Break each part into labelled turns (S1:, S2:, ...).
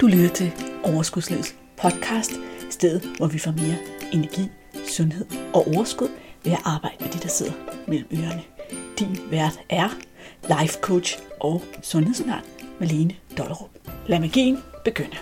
S1: Du lytter til Overskudslivets podcast, stedet hvor vi får mere energi, sundhed og overskud ved at arbejde med de, der sidder mellem ørerne. Din vært er life coach og sundhedsundern Malene Dollerup. Lad magien begynde.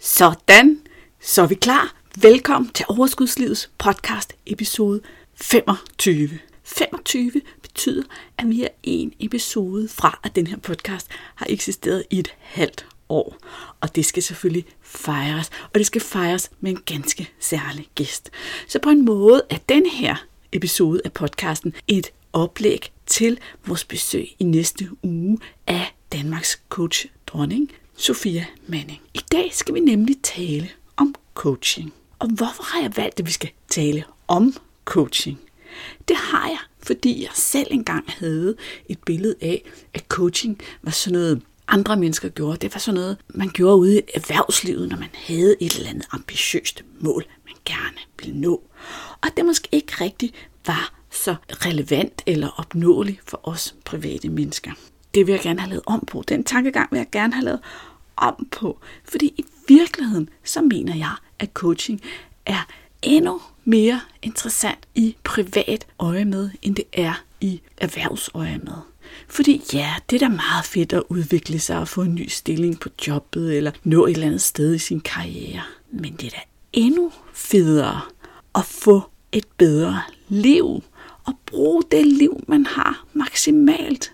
S1: Sådan, så er vi klar. Velkommen til Overskudslivets podcast episode 25. 25 betyder, at vi er en episode fra, at den her podcast har eksisteret i et halvt år. Og det skal selvfølgelig fejres, og det skal fejres med en ganske særlig gæst. Så på en måde er den her episode af podcasten et oplæg til vores besøg i næste uge af Danmarks coach dronning, Sofia Manning. I dag skal vi nemlig tale om coaching. Og hvorfor har jeg valgt, at vi skal tale om coaching? Det har jeg, fordi jeg selv engang havde et billede af, at coaching var sådan noget, andre mennesker gjorde. Det var sådan noget, man gjorde ude i erhvervslivet, når man havde et eller andet ambitiøst mål, man gerne ville nå. Og det måske ikke rigtigt var så relevant eller opnåeligt for os private mennesker. Det vil jeg gerne have lavet om på. Den tankegang vil jeg gerne have lavet om på. Fordi i virkeligheden, så mener jeg, at coaching er endnu mere interessant i privat øje med, end det er i erhvervsøje med. Fordi ja, det er da meget fedt at udvikle sig og få en ny stilling på jobbet, eller nå et eller andet sted i sin karriere. Men det er da endnu federe at få et bedre liv, og bruge det liv, man har maksimalt,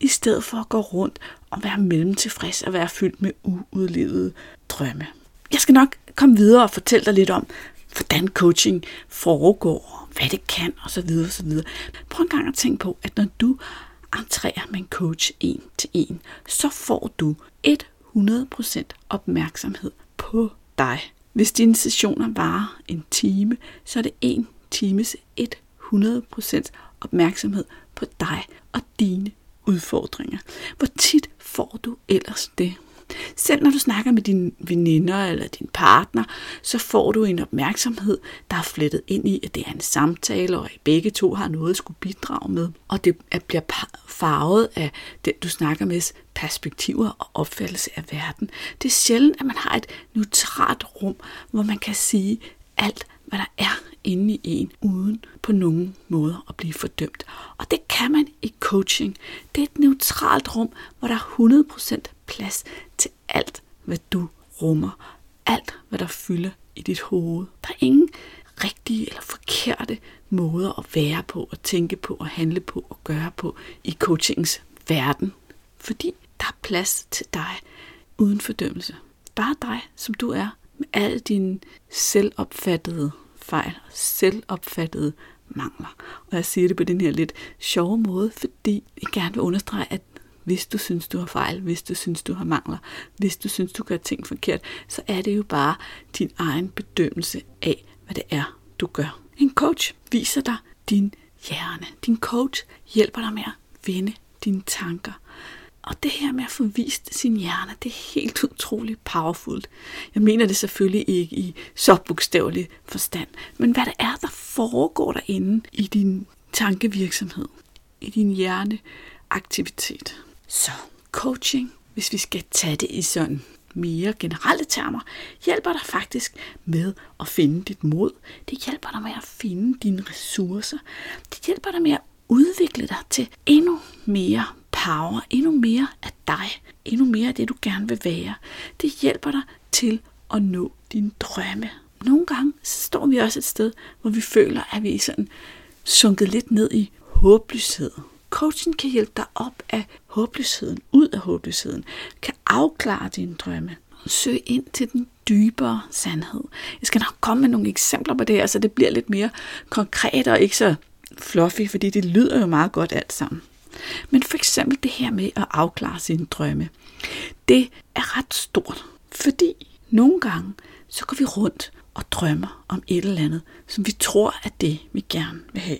S1: i stedet for at gå rundt og være mellemtilfreds og være fyldt med uudlevede drømme. Jeg skal nok komme videre og fortælle dig lidt om, hvordan coaching foregår, hvad det kan osv. osv. Prøv en gang at tænke på, at når du entrerer med en coach en til en, så får du 100% opmærksomhed på dig. Hvis dine sessioner varer en time, så er det en times 100% opmærksomhed på dig og dine udfordringer. Hvor tit får du ellers det? Selv når du snakker med dine veninder eller din partner, så får du en opmærksomhed, der er flettet ind i, at det er en samtale, og at begge to har noget at skulle bidrage med. Og det bliver farvet af den, du snakker med, perspektiver og opfattelse af verden. Det er sjældent, at man har et neutralt rum, hvor man kan sige alt, hvad der er inde i en, uden på nogen måde at blive fordømt. Og det kan man i coaching. Det er et neutralt rum, hvor der er 100% plads til alt, hvad du rummer. Alt, hvad der fylder i dit hoved. Der er ingen rigtige eller forkerte måder at være på, at tænke på, at handle på og gøre på i coachingens verden. Fordi der er plads til dig uden fordømmelse. Bare dig, som du er, med alle dine selvopfattede fejl og selvopfattede mangler. Og jeg siger det på den her lidt sjove måde, fordi jeg gerne vil understrege, at hvis du synes, du har fejl, hvis du synes, du har mangler, hvis du synes, du gør ting forkert, så er det jo bare din egen bedømmelse af, hvad det er, du gør. En coach viser dig din hjerne. Din coach hjælper dig med at vende dine tanker. Og det her med at få vist sin hjerne, det er helt utroligt powerfult. Jeg mener det selvfølgelig ikke i så bogstavelig forstand, men hvad det er, der foregår derinde i din tankevirksomhed, i din hjerneaktivitet. Så coaching, hvis vi skal tage det i sådan mere generelle termer, hjælper dig faktisk med at finde dit mod. Det hjælper dig med at finde dine ressourcer. Det hjælper dig med at udvikle dig til endnu mere power, endnu mere af dig, endnu mere af det, du gerne vil være. Det hjælper dig til at nå dine drømme. Nogle gange så står vi også et sted, hvor vi føler, at vi er sådan sunket lidt ned i håbløshed. Coaching kan hjælpe dig op af håbløsheden, ud af håbløsheden, kan afklare dine drømme, søg ind til den dybere sandhed. Jeg skal nok komme med nogle eksempler på det her, så det bliver lidt mere konkret og ikke så fluffy, fordi det lyder jo meget godt alt sammen. Men for eksempel det her med at afklare sine drømme, det er ret stort, fordi nogle gange så går vi rundt og drømmer om et eller andet, som vi tror er det, vi gerne vil have.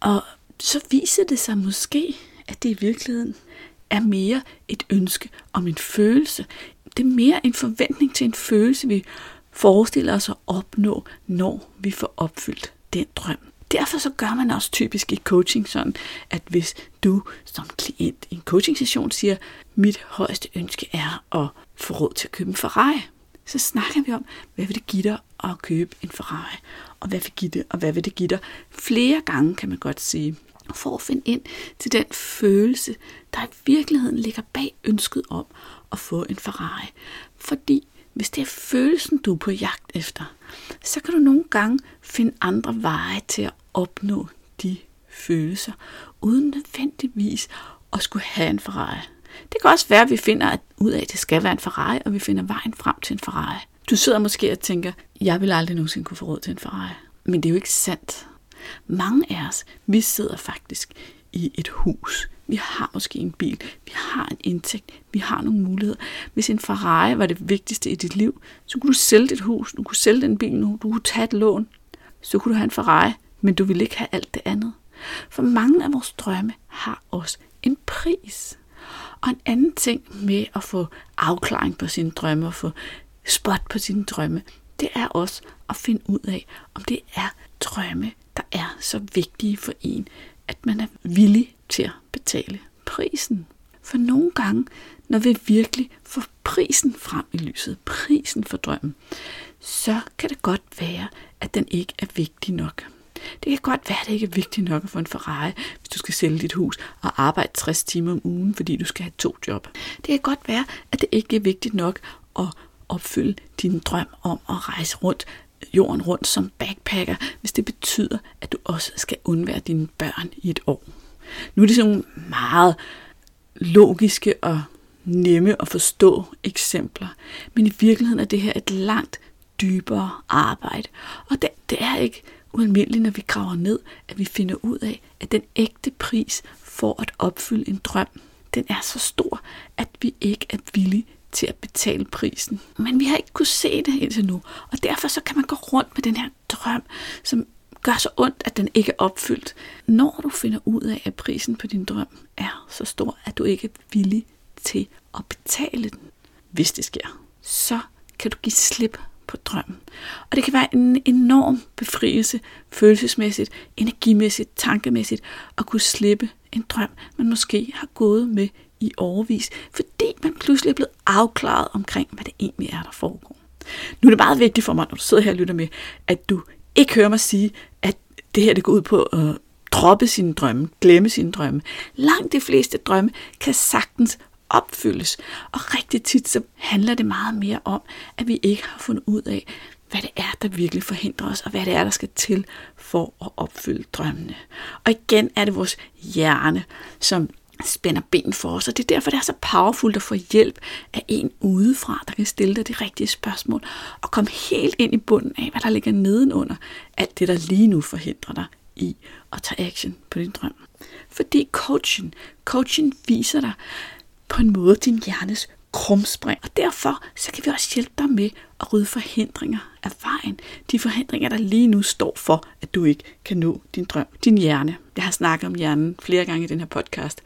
S1: Og så viser det sig måske, at det i virkeligheden er mere et ønske om en følelse. Det er mere en forventning til en følelse, vi forestiller os at opnå, når vi får opfyldt den drøm. derfor så gør man også typisk i coaching sådan, at hvis du som klient i en coaching session siger, mit højeste ønske er at få råd til at købe en Ferrari, så snakker vi om, hvad vil det give dig at købe en Ferrari, og hvad vil, give det, og hvad vil det give dig flere gange, kan man godt sige, for at finde ind til den følelse, der i virkeligheden ligger bag ønsket om at få en Ferrari. Fordi hvis det er følelsen, du er på jagt efter, så kan du nogle gange finde andre veje til at opnå de følelser, uden nødvendigvis at skulle have en Ferrari. Det kan også være, at vi finder ud af, at det skal være en Ferrari, og vi finder vejen frem til en Ferrari. Du sidder måske og tænker, jeg vil aldrig nogensinde kunne få råd til en Ferrari. Men det er jo ikke sandt. Mange af os, vi sidder faktisk i et hus. Vi har måske en bil, vi har en indtægt, vi har nogle muligheder. Hvis en Ferrari var det vigtigste i dit liv, så kunne du sælge dit hus, du kunne sælge den bil nu, du kunne tage et lån, så kunne du have en Ferrari, men du ville ikke have alt det andet. For mange af vores drømme har også en pris. Og en anden ting med at få afklaring på sine drømme og få spot på sine drømme, det er også at finde ud af, om det er drømme, der er så vigtige for en, at man er villig til at betale prisen. For nogle gange, når vi virkelig får prisen frem i lyset, prisen for drømmen, så kan det godt være, at den ikke er vigtig nok. Det kan godt være, at det ikke er vigtigt nok at få en Ferrari, hvis du skal sælge dit hus og arbejde 60 timer om ugen, fordi du skal have to job. Det kan godt være, at det ikke er vigtigt nok at opfylde din drøm om at rejse rundt jorden rundt som backpacker, hvis det betyder, at du også skal undvære dine børn i et år. Nu er det sådan meget logiske og nemme at forstå eksempler, men i virkeligheden er det her et langt dybere arbejde. Og det, det er ikke ualmindeligt, når vi graver ned, at vi finder ud af, at den ægte pris for at opfylde en drøm, den er så stor, at vi ikke er villige til at betale prisen. Men vi har ikke kunne se det indtil nu, og derfor så kan man gå rundt med den her drøm, som gør så ondt, at den ikke er opfyldt. Når du finder ud af, at prisen på din drøm er så stor, at du ikke er villig til at betale den, hvis det sker, så kan du give slip på drømmen. Og det kan være en enorm befrielse følelsesmæssigt, energimæssigt, tankemæssigt at kunne slippe en drøm, man måske har gået med i overvis, fordi man pludselig er blevet afklaret omkring, hvad det egentlig er, der foregår. Nu er det meget vigtigt for mig, når du sidder her og lytter med, at du ikke hører mig sige, at det her det går ud på at droppe sine drømme, glemme sine drømme. Langt de fleste drømme kan sagtens opfyldes. Og rigtig tit så handler det meget mere om, at vi ikke har fundet ud af, hvad det er, der virkelig forhindrer os, og hvad det er, der skal til for at opfylde drømmene. Og igen er det vores hjerne, som spænder ben for os, og det er derfor, det er så powerfult at få hjælp af en udefra, der kan stille dig de rigtige spørgsmål, og komme helt ind i bunden af, hvad der ligger nedenunder alt det, der lige nu forhindrer dig i at tage action på din drøm. Fordi coaching, coaching viser dig på en måde din hjernes krumspring. Og derfor så kan vi også hjælpe dig med at rydde forhindringer af vejen. De forhindringer, der lige nu står for, at du ikke kan nå din drøm. Din hjerne. Jeg har snakket om hjernen flere gange i den her podcast.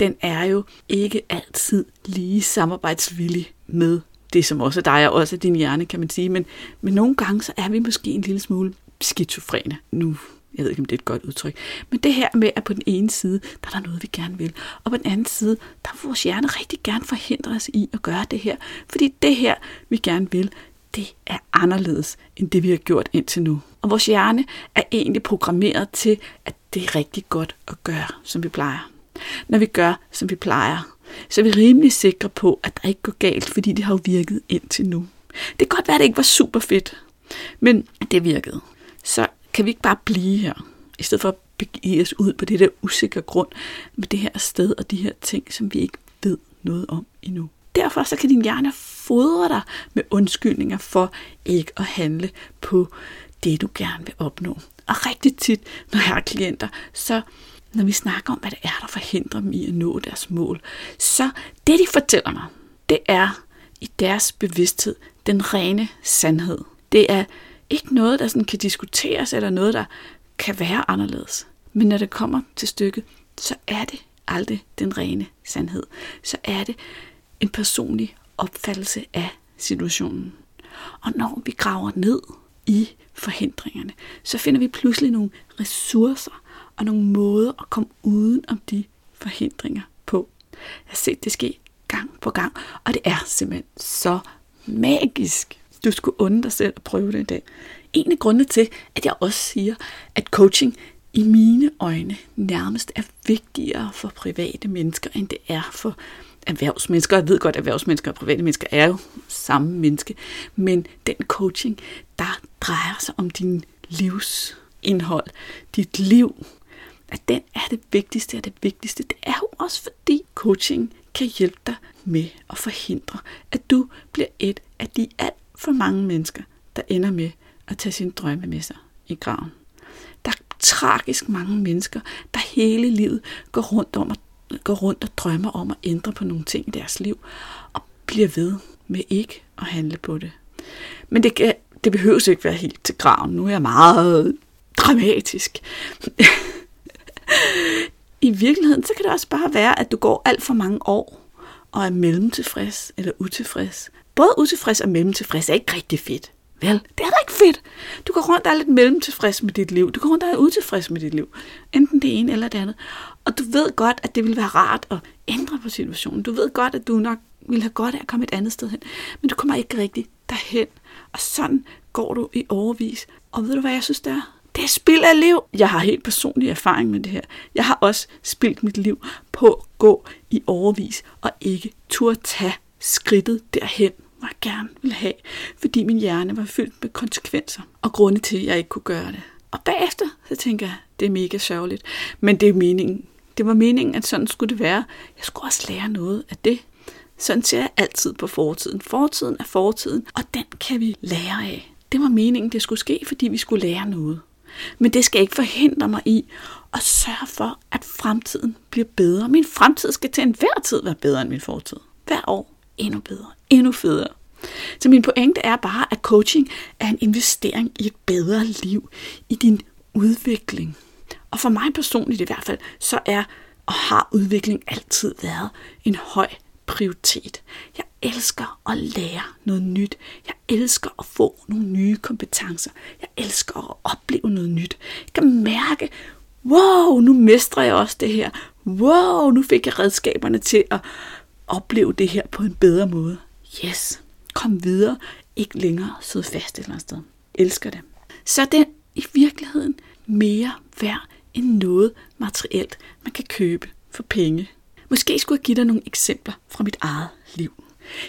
S1: Den er jo ikke altid lige samarbejdsvillig med det, som også er dig og også er din hjerne, kan man sige. Men, men nogle gange så er vi måske en lille smule skizofrene. Nu jeg ved ikke, om det er et godt udtryk. Men det her med, at på den ene side, der er der noget, vi gerne vil. Og på den anden side, der vil vores hjerne rigtig gerne forhindre os i at gøre det her. Fordi det her, vi gerne vil, det er anderledes, end det vi har gjort indtil nu. Og vores hjerne er egentlig programmeret til, at det er rigtig godt at gøre, som vi plejer. Når vi gør, som vi plejer, så er vi rimelig sikre på, at der ikke går galt, fordi det har jo virket indtil nu. Det kan godt være, at det ikke var super fedt, men det virkede. Så kan vi ikke bare blive her, i stedet for at begive os ud på det der usikre grund med det her sted og de her ting, som vi ikke ved noget om endnu. Derfor så kan din hjerne fodre dig med undskyldninger for ikke at handle på det, du gerne vil opnå. Og rigtig tit, når jeg har klienter, så når vi snakker om, hvad det er, der forhindrer dem i at nå deres mål, så det, de fortæller mig, det er i deres bevidsthed den rene sandhed. Det er ikke noget, der sådan kan diskuteres, eller noget, der kan være anderledes. Men når det kommer til stykket, så er det aldrig den rene sandhed. Så er det en personlig opfattelse af situationen. Og når vi graver ned i forhindringerne, så finder vi pludselig nogle ressourcer og nogle måder at komme uden om de forhindringer på. Jeg har set det ske gang på gang, og det er simpelthen så magisk. Du skulle unde dig selv at prøve det i dag. En af grundene til, at jeg også siger, at coaching i mine øjne nærmest er vigtigere for private mennesker, end det er for erhvervsmennesker. Jeg ved godt, at erhvervsmennesker og private mennesker er jo samme menneske, men den coaching, der drejer sig om din livsindhold, dit liv, at den er det vigtigste og det vigtigste. Det er jo også fordi coaching kan hjælpe dig med at forhindre, at du bliver et af de alt for mange mennesker, der ender med at tage sine drømme med sig i graven. Der er tragisk mange mennesker, der hele livet går rundt, om at, går rundt og drømmer om at ændre på nogle ting i deres liv, og bliver ved med ikke at handle på det. Men det, kan, det behøver ikke være helt til graven. Nu er jeg meget dramatisk. I virkeligheden, så kan det også bare være, at du går alt for mange år og er mellemtilfreds eller utilfreds. Både utilfreds og mellemtilfreds er ikke rigtig fedt. Vel, det er da ikke fedt. Du går rundt og er lidt mellemtilfreds med dit liv. Du går rundt og er utilfreds med dit liv. Enten det ene eller det andet. Og du ved godt, at det vil være rart at ændre på situationen. Du ved godt, at du nok ville have godt af at komme et andet sted hen. Men du kommer ikke rigtig derhen. Og sådan går du i overvis. Og ved du, hvad jeg synes, det er? Det er spild af liv. Jeg har helt personlig erfaring med det her. Jeg har også spildt mit liv på at gå i overvis og ikke turde tage skridtet derhen, hvor jeg gerne ville have, fordi min hjerne var fyldt med konsekvenser og grunde til, at jeg ikke kunne gøre det. Og bagefter, så tænker jeg, det er mega sørgeligt. Men det er meningen. Det var meningen, at sådan skulle det være. Jeg skulle også lære noget af det. Sådan ser jeg altid på fortiden. Fortiden er fortiden, og den kan vi lære af. Det var meningen, det skulle ske, fordi vi skulle lære noget. Men det skal ikke forhindre mig i at sørge for, at fremtiden bliver bedre. Min fremtid skal til enhver tid være bedre end min fortid. Hver år endnu bedre, endnu federe. Så min pointe er bare, at coaching er en investering i et bedre liv, i din udvikling. Og for mig personligt i hvert fald, så er og har udvikling altid været en høj prioritet. Jeg elsker at lære noget nyt. Jeg elsker at få nogle nye kompetencer. Jeg elsker at opleve noget nyt. Jeg kan mærke, wow, nu mestrer jeg også det her. Wow, nu fik jeg redskaberne til at opleve det her på en bedre måde. Yes, kom videre. Ikke længere sidde fast et eller andet sted. Elsker det. Så det er i virkeligheden mere værd end noget materielt, man kan købe for penge. Måske skulle jeg give dig nogle eksempler fra mit eget liv.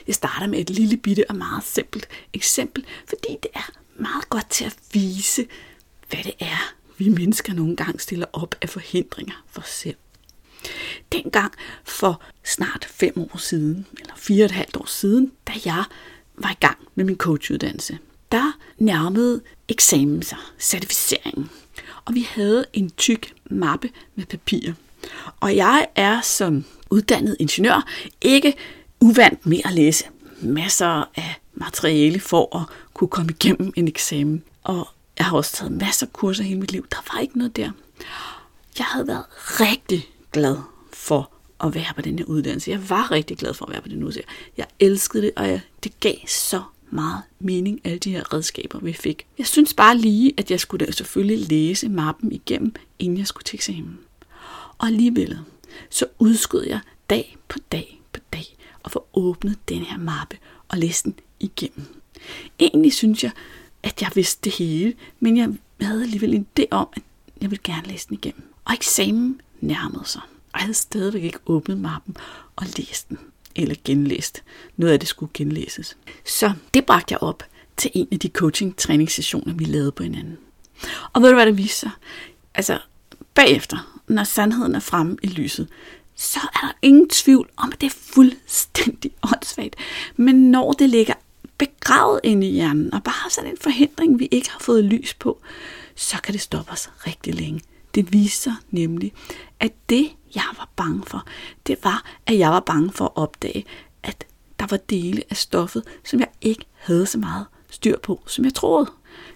S1: Jeg starter med et lille bitte og meget simpelt eksempel, fordi det er meget godt til at vise, hvad det er, vi mennesker nogle gange stiller op af forhindringer for os selv. Dengang for snart fem år siden, eller fire og et halvt år siden, da jeg var i gang med min coachuddannelse, der nærmede eksamen sig, certificeringen. Og vi havde en tyk mappe med papir. Og jeg er som uddannet ingeniør ikke uvant med at læse masser af materiale for at kunne komme igennem en eksamen. Og jeg har også taget masser af kurser hele mit liv. Der var ikke noget der. Jeg havde været rigtig glad for at være på den her uddannelse. Jeg var rigtig glad for at være på den uddannelse. Jeg elskede det, og jeg, det gav så meget mening, alle de her redskaber, vi fik. Jeg synes bare lige, at jeg skulle da selvfølgelig læse mappen igennem, inden jeg skulle til eksamen. Og alligevel, så udskød jeg dag på dag på dag at få åbnet den her mappe og læse den igennem. Egentlig synes jeg, at jeg vidste det hele, men jeg havde alligevel en idé om, at jeg ville gerne læse den igennem. Og eksamen nærmede sig, og jeg havde stadigvæk ikke åbnet mappen og læst den, eller genlæst. Noget af det skulle genlæses. Så det bragte jeg op til en af de coaching-træningssessioner, vi lavede på hinanden. Og ved du, hvad det viste sig? Altså, bagefter, når sandheden er fremme i lyset, så er der ingen tvivl om, at det er fuldstændig åndssvagt. Men når det ligger begravet inde i hjernen, og bare sådan en forhindring, vi ikke har fået lys på, så kan det stoppe os rigtig længe. Det viser nemlig, at det, jeg var bange for, det var, at jeg var bange for at opdage, at der var dele af stoffet, som jeg ikke havde så meget styr på, som jeg troede.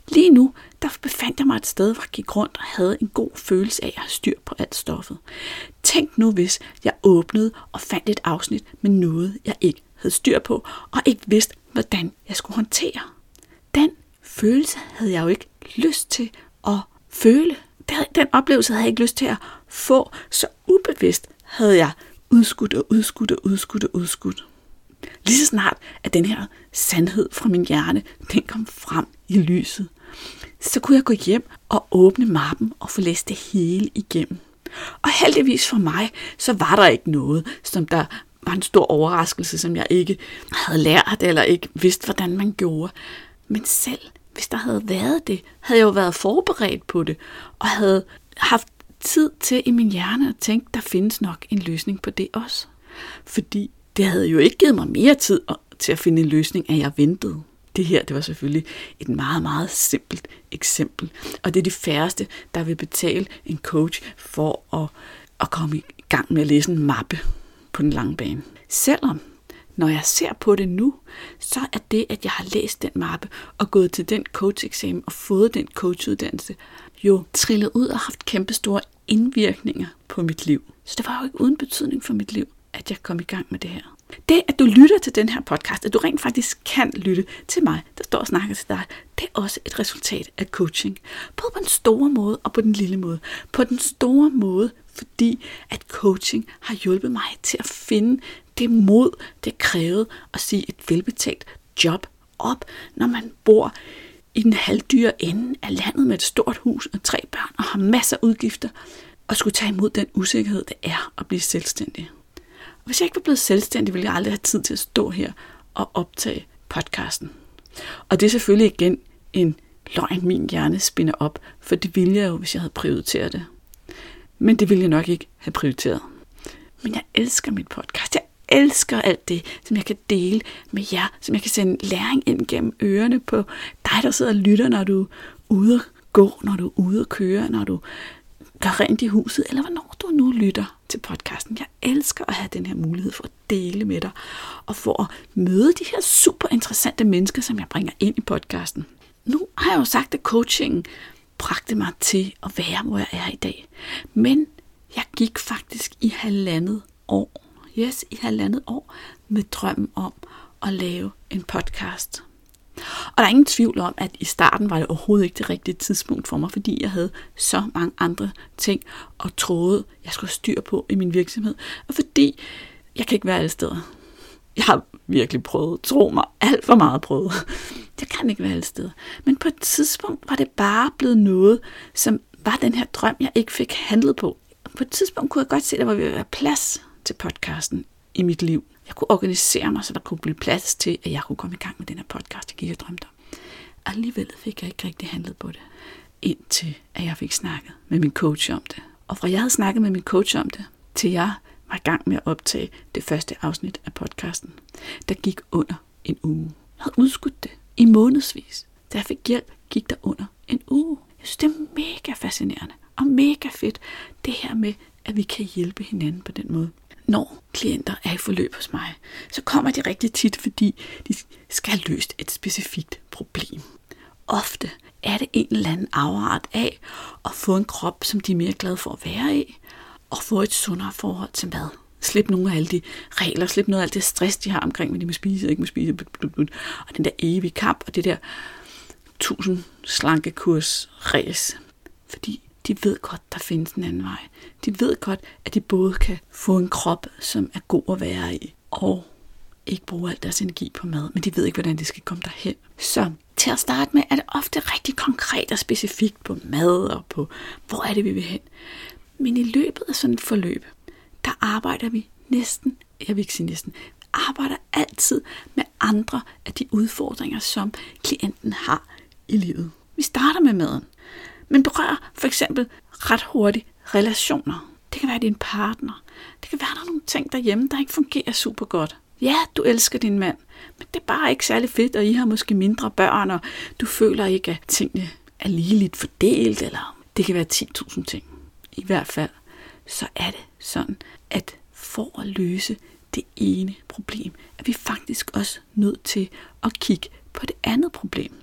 S1: Lige nu, der befandt jeg mig et sted, hvor jeg gik rundt og havde en god følelse af at have styr på alt stoffet. Tænk nu, hvis jeg åbnede og fandt et afsnit med noget, jeg ikke havde styr på, og ikke vidste, hvordan jeg skulle håndtere. Den følelse havde jeg jo ikke lyst til at føle. Den oplevelse havde jeg ikke lyst til at få, så ubevidst havde jeg udskudt og udskudt og udskudt og udskudt. Lige så snart, at den her sandhed fra min hjerne, den kom frem i lyset, så kunne jeg gå hjem og åbne mappen og få læst det hele igennem. Og heldigvis for mig, så var der ikke noget, som der var en stor overraskelse, som jeg ikke havde lært eller ikke vidste, hvordan man gjorde. Men selv hvis der havde været det, havde jeg jo været forberedt på det, og havde haft tid til i min hjerne at tænke, der findes nok en løsning på det også. Fordi det havde jo ikke givet mig mere tid til at finde en løsning, at jeg ventede. Det her, det var selvfølgelig et meget, meget simpelt eksempel. Og det er de færreste, der vil betale en coach for at, at komme i gang med at læse en mappe på den lange bane. Selvom, når jeg ser på det nu, så er det, at jeg har læst den mappe og gået til den coach-eksamen og fået den coachuddannelse, jo trillet ud og haft kæmpe store indvirkninger på mit liv. Så det var jo ikke uden betydning for mit liv, at jeg kom i gang med det her. Det, at du lytter til den her podcast, at du rent faktisk kan lytte til mig, der står og snakker til dig, det er også et resultat af coaching. Både på den store måde og på den lille måde. På den store måde, fordi at coaching har hjulpet mig til at finde det mod, det krævede at sige et velbetalt job op, når man bor i den halvdyre ende af landet med et stort hus og tre børn og har masser af udgifter, og skulle tage imod den usikkerhed, det er at blive selvstændig. Og hvis jeg ikke var blevet selvstændig, ville jeg aldrig have tid til at stå her og optage podcasten. Og det er selvfølgelig igen en løgn, min hjerne spinder op, for det ville jeg jo, hvis jeg havde prioriteret det. Men det ville jeg nok ikke have prioriteret. Men jeg elsker mit podcast. Jeg elsker alt det, som jeg kan dele med jer, som jeg kan sende læring ind gennem ørerne på dig, der sidder og lytter, når du er ude at gå, når du er ude at køre, når du gør rent i huset, eller hvornår du nu lytter til podcasten. Jeg elsker at have den her mulighed for at dele med dig, og for at møde de her super interessante mennesker, som jeg bringer ind i podcasten. Nu har jeg jo sagt, at coachingen bragte mig til at være, hvor jeg er i dag. Men jeg gik faktisk i halvandet år, yes, i halvandet år, med drømmen om at lave en podcast. Og der er ingen tvivl om, at i starten var det overhovedet ikke det rigtige tidspunkt for mig, fordi jeg havde så mange andre ting og troede, jeg skulle styre på i min virksomhed. Og fordi jeg kan ikke være alle steder. Jeg har virkelig prøvet, tro mig, alt for meget prøvet. Jeg kan ikke være alle steder. Men på et tidspunkt var det bare blevet noget, som var den her drøm, jeg ikke fik handlet på. På et tidspunkt kunne jeg godt se, at der var ved at være plads til podcasten i mit liv. Jeg kunne organisere mig, så der kunne blive plads til, at jeg kunne komme i gang med den her podcast, jeg gik og drømte om. Alligevel fik jeg ikke rigtig handlet på det, indtil at jeg fik snakket med min coach om det. Og fra jeg havde snakket med min coach om det, til jeg var i gang med at optage det første afsnit af podcasten, der gik under en uge. Jeg havde udskudt det i månedsvis. Da jeg fik hjælp, gik der under en uge. Jeg synes, det er mega fascinerende og mega fedt, det her med, at vi kan hjælpe hinanden på den måde når klienter er i forløb hos mig, så kommer de rigtig tit, fordi de skal have løst et specifikt problem. Ofte er det en eller anden afart af at få en krop, som de er mere glade for at være i, og få et sundere forhold til mad. Slip nogle af alle de regler, slip noget af alt det stress, de har omkring, hvad de må spise og ikke må spise, og den der evige kamp, og det der tusind slankekurs ræs. Fordi de ved godt, der findes en anden vej. De ved godt, at de både kan få en krop, som er god at være i, og ikke bruge al deres energi på mad, men de ved ikke, hvordan de skal komme derhen. Så til at starte med er det ofte rigtig konkret og specifikt på mad og på, hvor er det, vi vil hen. Men i løbet af sådan et forløb, der arbejder vi næsten, jeg vil ikke sige næsten, arbejder altid med andre af de udfordringer, som klienten har i livet. Vi starter med maden men berører for eksempel ret hurtigt relationer. Det kan være din partner. Det kan være, der er nogle ting derhjemme, der ikke fungerer super godt. Ja, du elsker din mand, men det er bare ikke særlig fedt, og I har måske mindre børn, og du føler ikke, at tingene er ligeligt fordelt, eller det kan være 10.000 ting. I hvert fald, så er det sådan, at for at løse det ene problem, er vi faktisk også nødt til at kigge på det andet problem.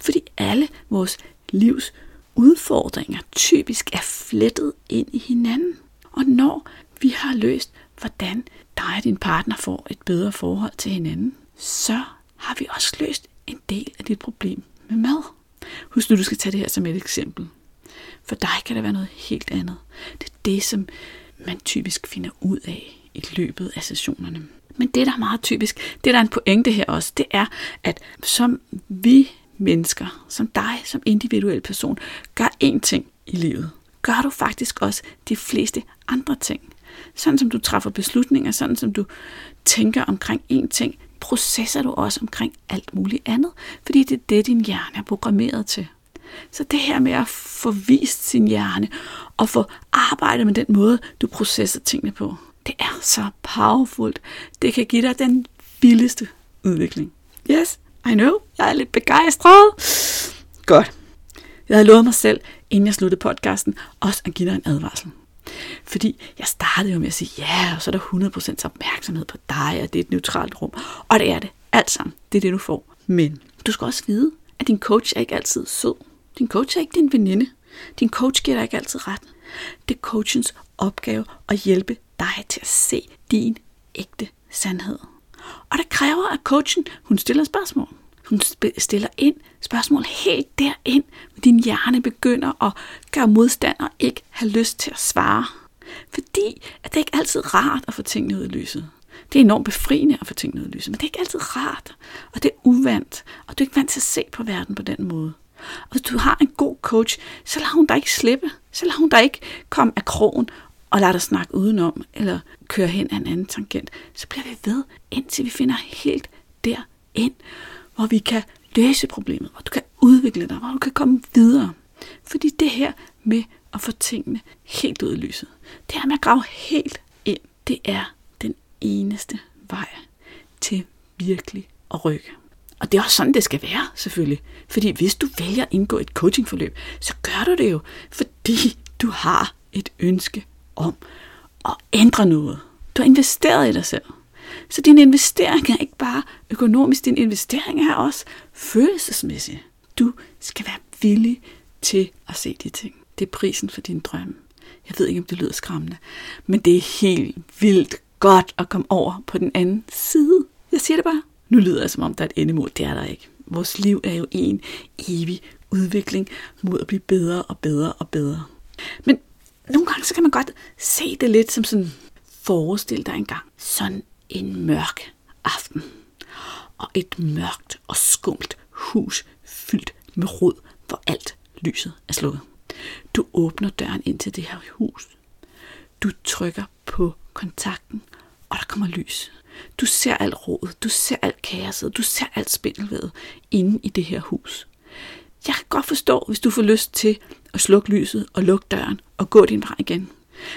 S1: Fordi alle vores livs udfordringer typisk er flettet ind i hinanden. Og når vi har løst, hvordan dig og din partner får et bedre forhold til hinanden, så har vi også løst en del af dit problem med mad. Husk nu, du skal tage det her som et eksempel. For dig kan det være noget helt andet. Det er det, som man typisk finder ud af i løbet af sessionerne. Men det, der er meget typisk, det der er en pointe her også, det er, at som vi mennesker, som dig, som individuel person, gør én ting i livet, gør du faktisk også de fleste andre ting. Sådan som du træffer beslutninger, sådan som du tænker omkring én ting, processer du også omkring alt muligt andet, fordi det er det, din hjerne er programmeret til. Så det her med at få vist sin hjerne og få arbejdet med den måde, du processer tingene på, det er så powerfult. Det kan give dig den vildeste udvikling. Yes, I know. Jeg er lidt begejstret. Godt. Jeg havde lovet mig selv, inden jeg sluttede podcasten, også at give dig en advarsel. Fordi jeg startede jo med at sige, ja, og så er der 100% opmærksomhed på dig, og det er et neutralt rum. Og det er det. Alt sammen. Det er det, du får. Men du skal også vide, at din coach er ikke altid sød. Din coach er ikke din veninde. Din coach giver dig ikke altid ret. Det er coachens opgave at hjælpe dig til at se din ægte sandhed. Og det kræver, at coachen hun stiller spørgsmål. Hun stiller ind spørgsmål helt derind, hvor din hjerne begynder at gøre modstand og ikke have lyst til at svare. Fordi at det er ikke altid rart at få tingene ud i lyset. Det er enormt befriende at få tingene ud i lyset, men det er ikke altid rart, og det er uvandt, og du er ikke vant til at se på verden på den måde. Og hvis du har en god coach, så lader hun dig ikke slippe. Så lader hun dig ikke komme af krogen og lader dig snakke udenom, eller køre hen ad en anden tangent. Så bliver vi ved, indtil vi finder helt derind, hvor vi kan løse problemet, hvor du kan udvikle dig, hvor du kan komme videre. Fordi det her med at få tingene helt ud i lyset, det her med at grave helt ind, det er den eneste vej til virkelig at rykke. Og det er også sådan, det skal være, selvfølgelig. Fordi hvis du vælger at indgå et coachingforløb, så gør du det jo, fordi du har et ønske om at ændre noget. Du har investeret i dig selv. Så din investering er ikke bare økonomisk, din investering er også følelsesmæssig. Du skal være villig til at se de ting. Det er prisen for din drøm. Jeg ved ikke, om det lyder skræmmende, men det er helt vildt godt at komme over på den anden side. Jeg siger det bare. Nu lyder jeg, som om der er et endemål. Det er der ikke. Vores liv er jo en evig udvikling mod at blive bedre og bedre og bedre. Men nogle gange så kan man godt se det lidt som sådan, forestil dig engang sådan en mørk aften. Og et mørkt og skumt hus fyldt med rod, hvor alt lyset er slukket. Du åbner døren ind til det her hus. Du trykker på kontakten, og der kommer lys. Du ser alt rådet, du ser alt kaoset, du ser alt spindelvædet inde i det her hus. Jeg kan godt forstå, hvis du får lyst til at slukke lyset og lukke døren og gå din vej igen.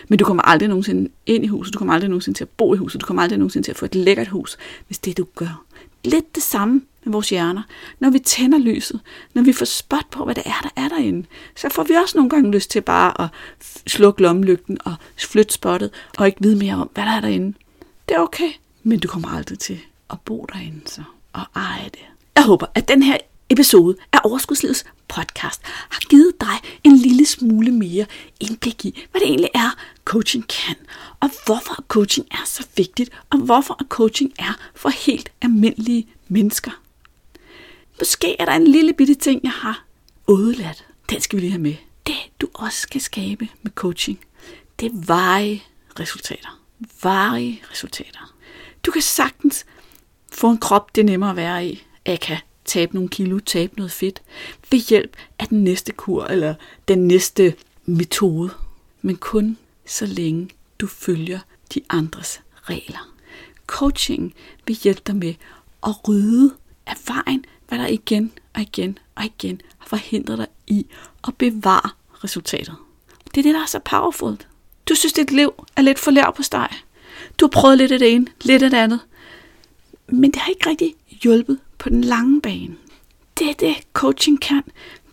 S1: Men du kommer aldrig nogensinde ind i huset, du kommer aldrig nogensinde til at bo i huset, du kommer aldrig nogensinde til at få et lækkert hus, hvis det du gør. Lidt det samme med vores hjerner. Når vi tænder lyset, når vi får spot på, hvad det er, der er derinde, så får vi også nogle gange lyst til bare at slukke lommelygten og flytte spottet og ikke vide mere om, hvad der er derinde. Det er okay, men du kommer aldrig til at bo derinde så, og eje det. Jeg håber, at den her episode af Overskudslivets podcast har givet dig en lille smule mere indblik i, hvad det egentlig er, coaching kan, og hvorfor coaching er så vigtigt, og hvorfor coaching er for helt almindelige mennesker. Måske er der en lille bitte ting, jeg har udeladt. Den skal vi lige have med. Det, du også skal skabe med coaching, det er varige resultater. Varige resultater. Du kan sagtens få en krop, det er nemmere at være i. Jeg kan tabe nogle kilo, tabe noget fedt, ved hjælp af den næste kur eller den næste metode. Men kun så længe du følger de andres regler. Coaching vil hjælpe dig med at rydde af vejen, hvad der igen og igen og igen har forhindret dig i at bevare resultatet. Det er det, der er så powerfult. Du synes, dit liv er lidt for lav på steg. Du har prøvet lidt af det ene, lidt af det andet. Men det har ikke rigtig hjulpet på den lange bane. Det er det, coaching kan.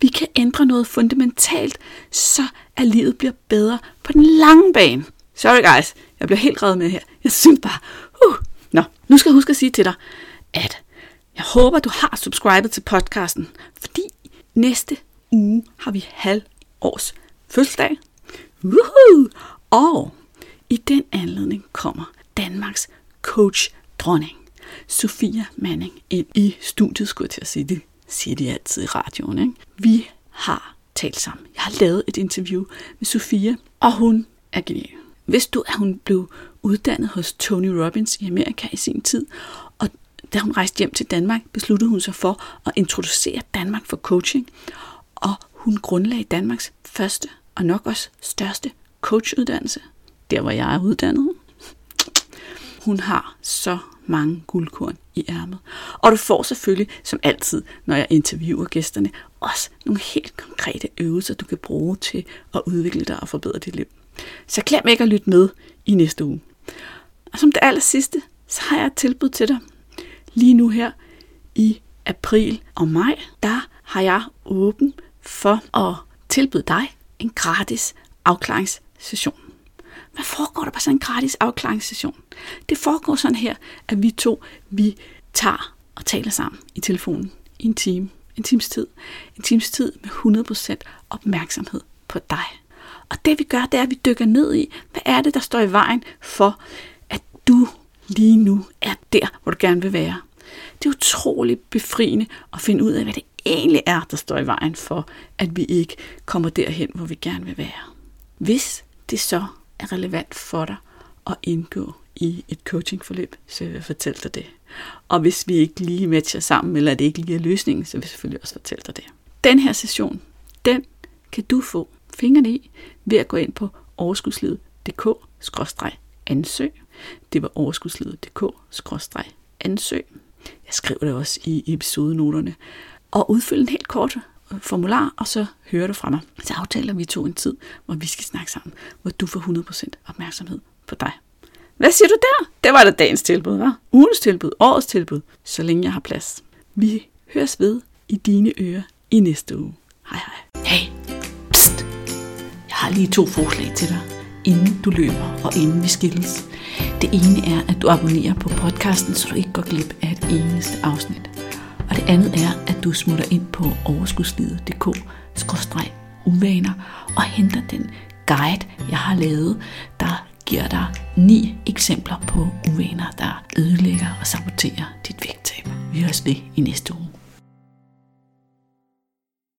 S1: Vi kan ændre noget fundamentalt, så at livet bliver bedre på den lange bane. Sorry guys, jeg bliver helt reddet med her. Jeg synes bare, uh. Nå, nu skal jeg huske at sige til dig, at jeg håber, du har subscribet til podcasten, fordi næste uge har vi halvårs fødselsdag. Woohoo! Og i den anledning kommer Danmarks coach dronning Sofia Manning ind i studiet, skulle jeg til at sige det. siger de altid i radioen. Ikke? Vi har talt sammen. Jeg har lavet et interview med Sofia, og hun er genial. Hvis du, at hun blev uddannet hos Tony Robbins i Amerika i sin tid, og da hun rejste hjem til Danmark, besluttede hun sig for at introducere Danmark for coaching, og hun grundlagde Danmarks første og nok også største coachuddannelse, der hvor jeg er uddannet. Hun har så mange guldkorn i ærmet. Og du får selvfølgelig, som altid, når jeg interviewer gæsterne, også nogle helt konkrete øvelser, du kan bruge til at udvikle dig og forbedre dit liv. Så glem ikke at lytte med i næste uge. Og som det aller sidste, så har jeg et tilbud til dig. Lige nu her i april og maj, der har jeg åben for at tilbyde dig en gratis afklaringssession. Hvad foregår der på sådan en gratis afklaringssession? Det foregår sådan her, at vi to, vi tager og taler sammen i telefonen i en time, en times tid. En times tid med 100% opmærksomhed på dig. Og det vi gør, det er, at vi dykker ned i, hvad er det, der står i vejen for, at du lige nu er der, hvor du gerne vil være. Det er utroligt befriende at finde ud af, hvad det egentlig er, der står i vejen for, at vi ikke kommer derhen, hvor vi gerne vil være. Hvis det så er relevant for dig at indgå i et coachingforløb, så vil jeg fortælle dig det. Og hvis vi ikke lige matcher sammen, eller det ikke lige er løsningen, så vil jeg selvfølgelig også fortælle dig det. Den her session, den kan du få fingrene i ved at gå ind på overskudslivet.dk-ansøg. Det var overskudslivet.dk-ansøg. Jeg skriver det også i episodenoterne. Og udfyld en helt kort formular, og så hører du fra mig. Så aftaler vi to en tid, hvor vi skal snakke sammen, hvor du får 100% opmærksomhed på dig. Hvad siger du der? Det var da dagens tilbud, hva'? Ugens tilbud, årets tilbud, så længe jeg har plads. Vi høres ved i dine ører i næste uge. Hej hej. Hey, pst. Jeg har lige to forslag til dig, inden du løber og inden vi skilles. Det ene er, at du abonnerer på podcasten, så du ikke går glip af et eneste afsnit. Og det andet er, at du smutter ind på overskudslivet.dk-uvaner og henter den guide, jeg har lavet, der giver dig ni eksempler på uvaner, der ødelægger og saboterer dit vægttab. Vi høres ved i næste uge.